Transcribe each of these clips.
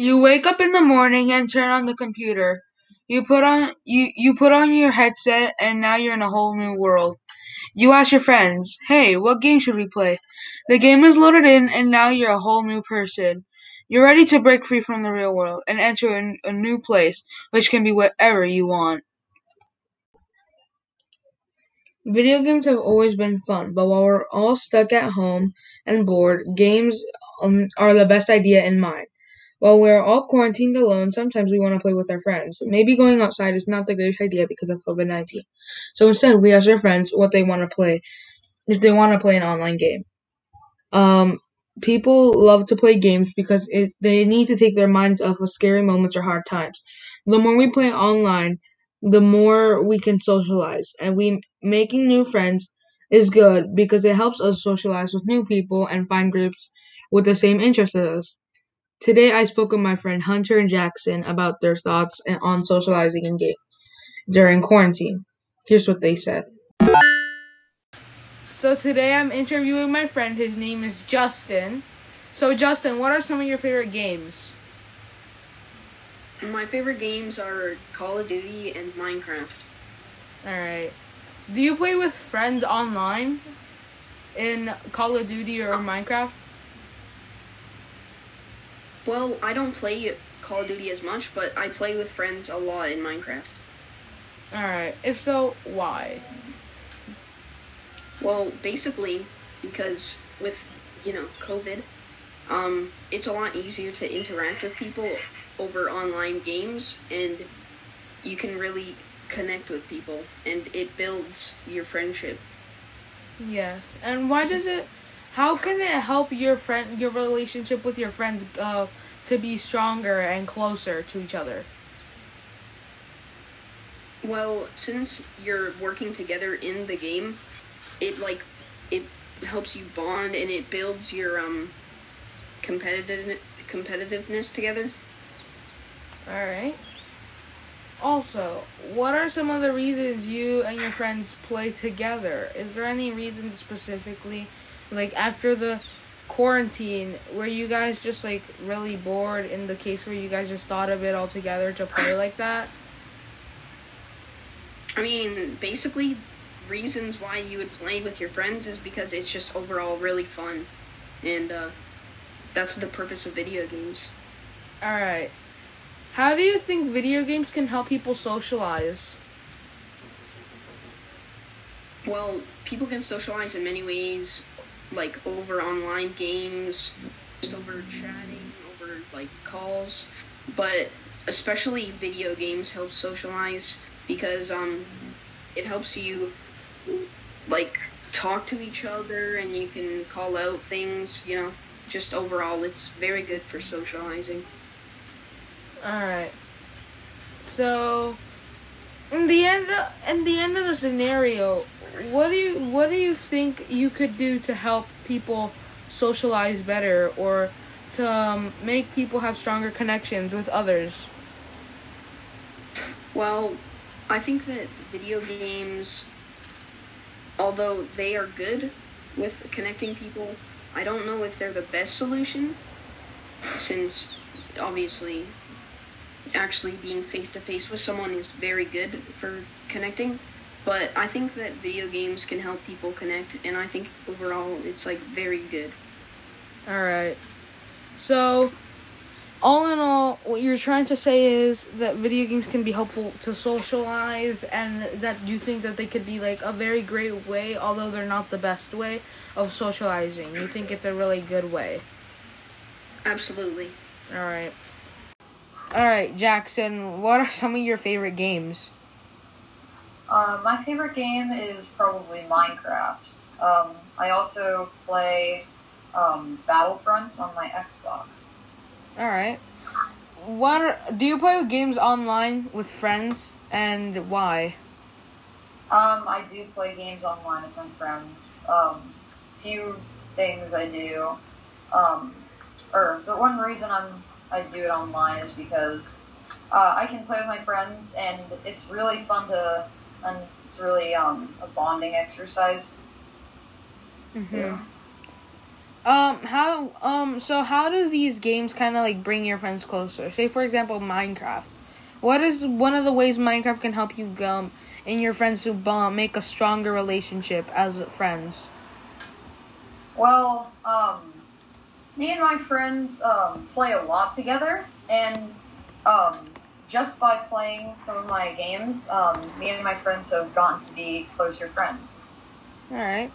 You wake up in the morning and turn on the computer. You put on you, you put on your headset and now you're in a whole new world. You ask your friends, "Hey, what game should we play?" The game is loaded in and now you're a whole new person. You're ready to break free from the real world and enter a, a new place, which can be whatever you want. Video games have always been fun, but while we're all stuck at home and bored, games um, are the best idea in mind. While we're all quarantined alone, sometimes we want to play with our friends. Maybe going outside is not the greatest idea because of COVID 19. So instead, we ask our friends what they want to play, if they want to play an online game. Um, people love to play games because it, they need to take their minds off of scary moments or hard times. The more we play online, the more we can socialize, and we making new friends is good because it helps us socialize with new people and find groups with the same interests as us. Today, I spoke with my friend Hunter and Jackson about their thoughts on socializing and game during quarantine. Here's what they said. So today I'm interviewing my friend. His name is Justin. So Justin, what are some of your favorite games? My favorite games are Call of Duty and Minecraft. All right. Do you play with friends online in Call of Duty or Minecraft? Well, I don't play Call of Duty as much, but I play with friends a lot in Minecraft. Alright, if so, why? Well, basically, because with, you know, COVID, um, it's a lot easier to interact with people over online games, and you can really connect with people, and it builds your friendship. Yes, and why does it how can it help your friend, your relationship with your friends, uh, to be stronger and closer to each other? Well, since you're working together in the game, it like it helps you bond and it builds your um competitive competitiveness together. All right. Also, what are some of the reasons you and your friends play together? Is there any reason specifically like after the quarantine were you guys just like really bored in the case where you guys just thought of it all together to play like that? I mean basically reasons why you would play with your friends is because it's just overall really fun. And uh, that's the purpose of video games. All right how do you think video games can help people socialize? Well people can socialize in many ways like over online games, just over chatting, over like calls, but especially video games help socialize because um it helps you like talk to each other and you can call out things, you know. Just overall it's very good for socializing. Alright. So in the end in the end of the scenario, what do you what do you think you could do to help people socialize better or to um, make people have stronger connections with others? Well, I think that video games, although they are good with connecting people, I don't know if they're the best solution, since obviously actually being face to face with someone is very good for connecting. But I think that video games can help people connect, and I think overall it's like very good. All right. So, all in all, what you're trying to say is that video games can be helpful to socialize, and that you think that they could be like a very great way, although they're not the best way of socializing. You think it's a really good way. Absolutely. All right. All right, Jackson. What are some of your favorite games? Uh, my favorite game is probably Minecraft. Um, I also play um, Battlefront on my Xbox. All right. What are, do you play games online with friends, and why? Um, I do play games online with my friends. Um, few things I do. Um, or the one reason I'm I do it online is because uh, I can play with my friends, and it's really fun to and it's really um, a bonding exercise. Mm-hmm. Um, how um so how do these games kind of like bring your friends closer? Say for example, Minecraft. What is one of the ways Minecraft can help you um and your friends to um, make a stronger relationship as friends? Well, um, me and my friends um, play a lot together, and um, just by playing some of my games, um, me and my friends have gotten to be closer friends. All right.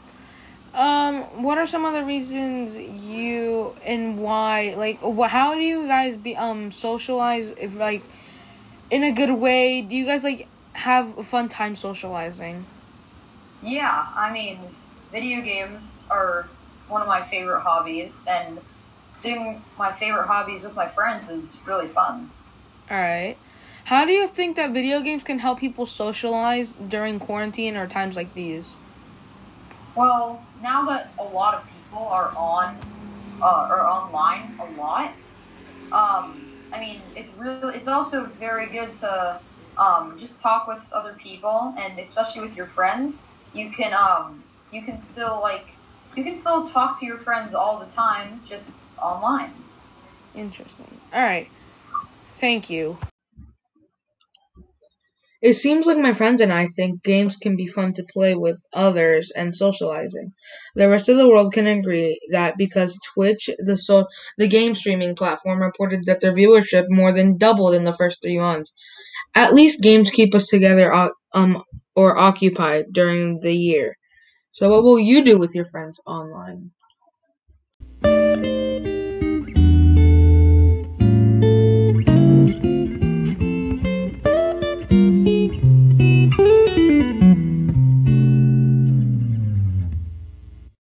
Um, what are some of the reasons you and why? Like, wh- how do you guys be um socialize? If like, in a good way, do you guys like have a fun time socializing? Yeah, I mean, video games are one of my favorite hobbies, and doing my favorite hobbies with my friends is really fun. All right. How do you think that video games can help people socialize during quarantine or times like these? Well, now that a lot of people are on uh, or online a lot, um, I mean, it's really it's also very good to um, just talk with other people, and especially with your friends. You can um, you can still like you can still talk to your friends all the time, just online. Interesting. All right. Thank you. It seems like my friends and I think games can be fun to play with others and socializing. The rest of the world can agree that because Twitch, the so the game streaming platform, reported that their viewership more than doubled in the first three months. At least games keep us together um or occupied during the year. So what will you do with your friends online?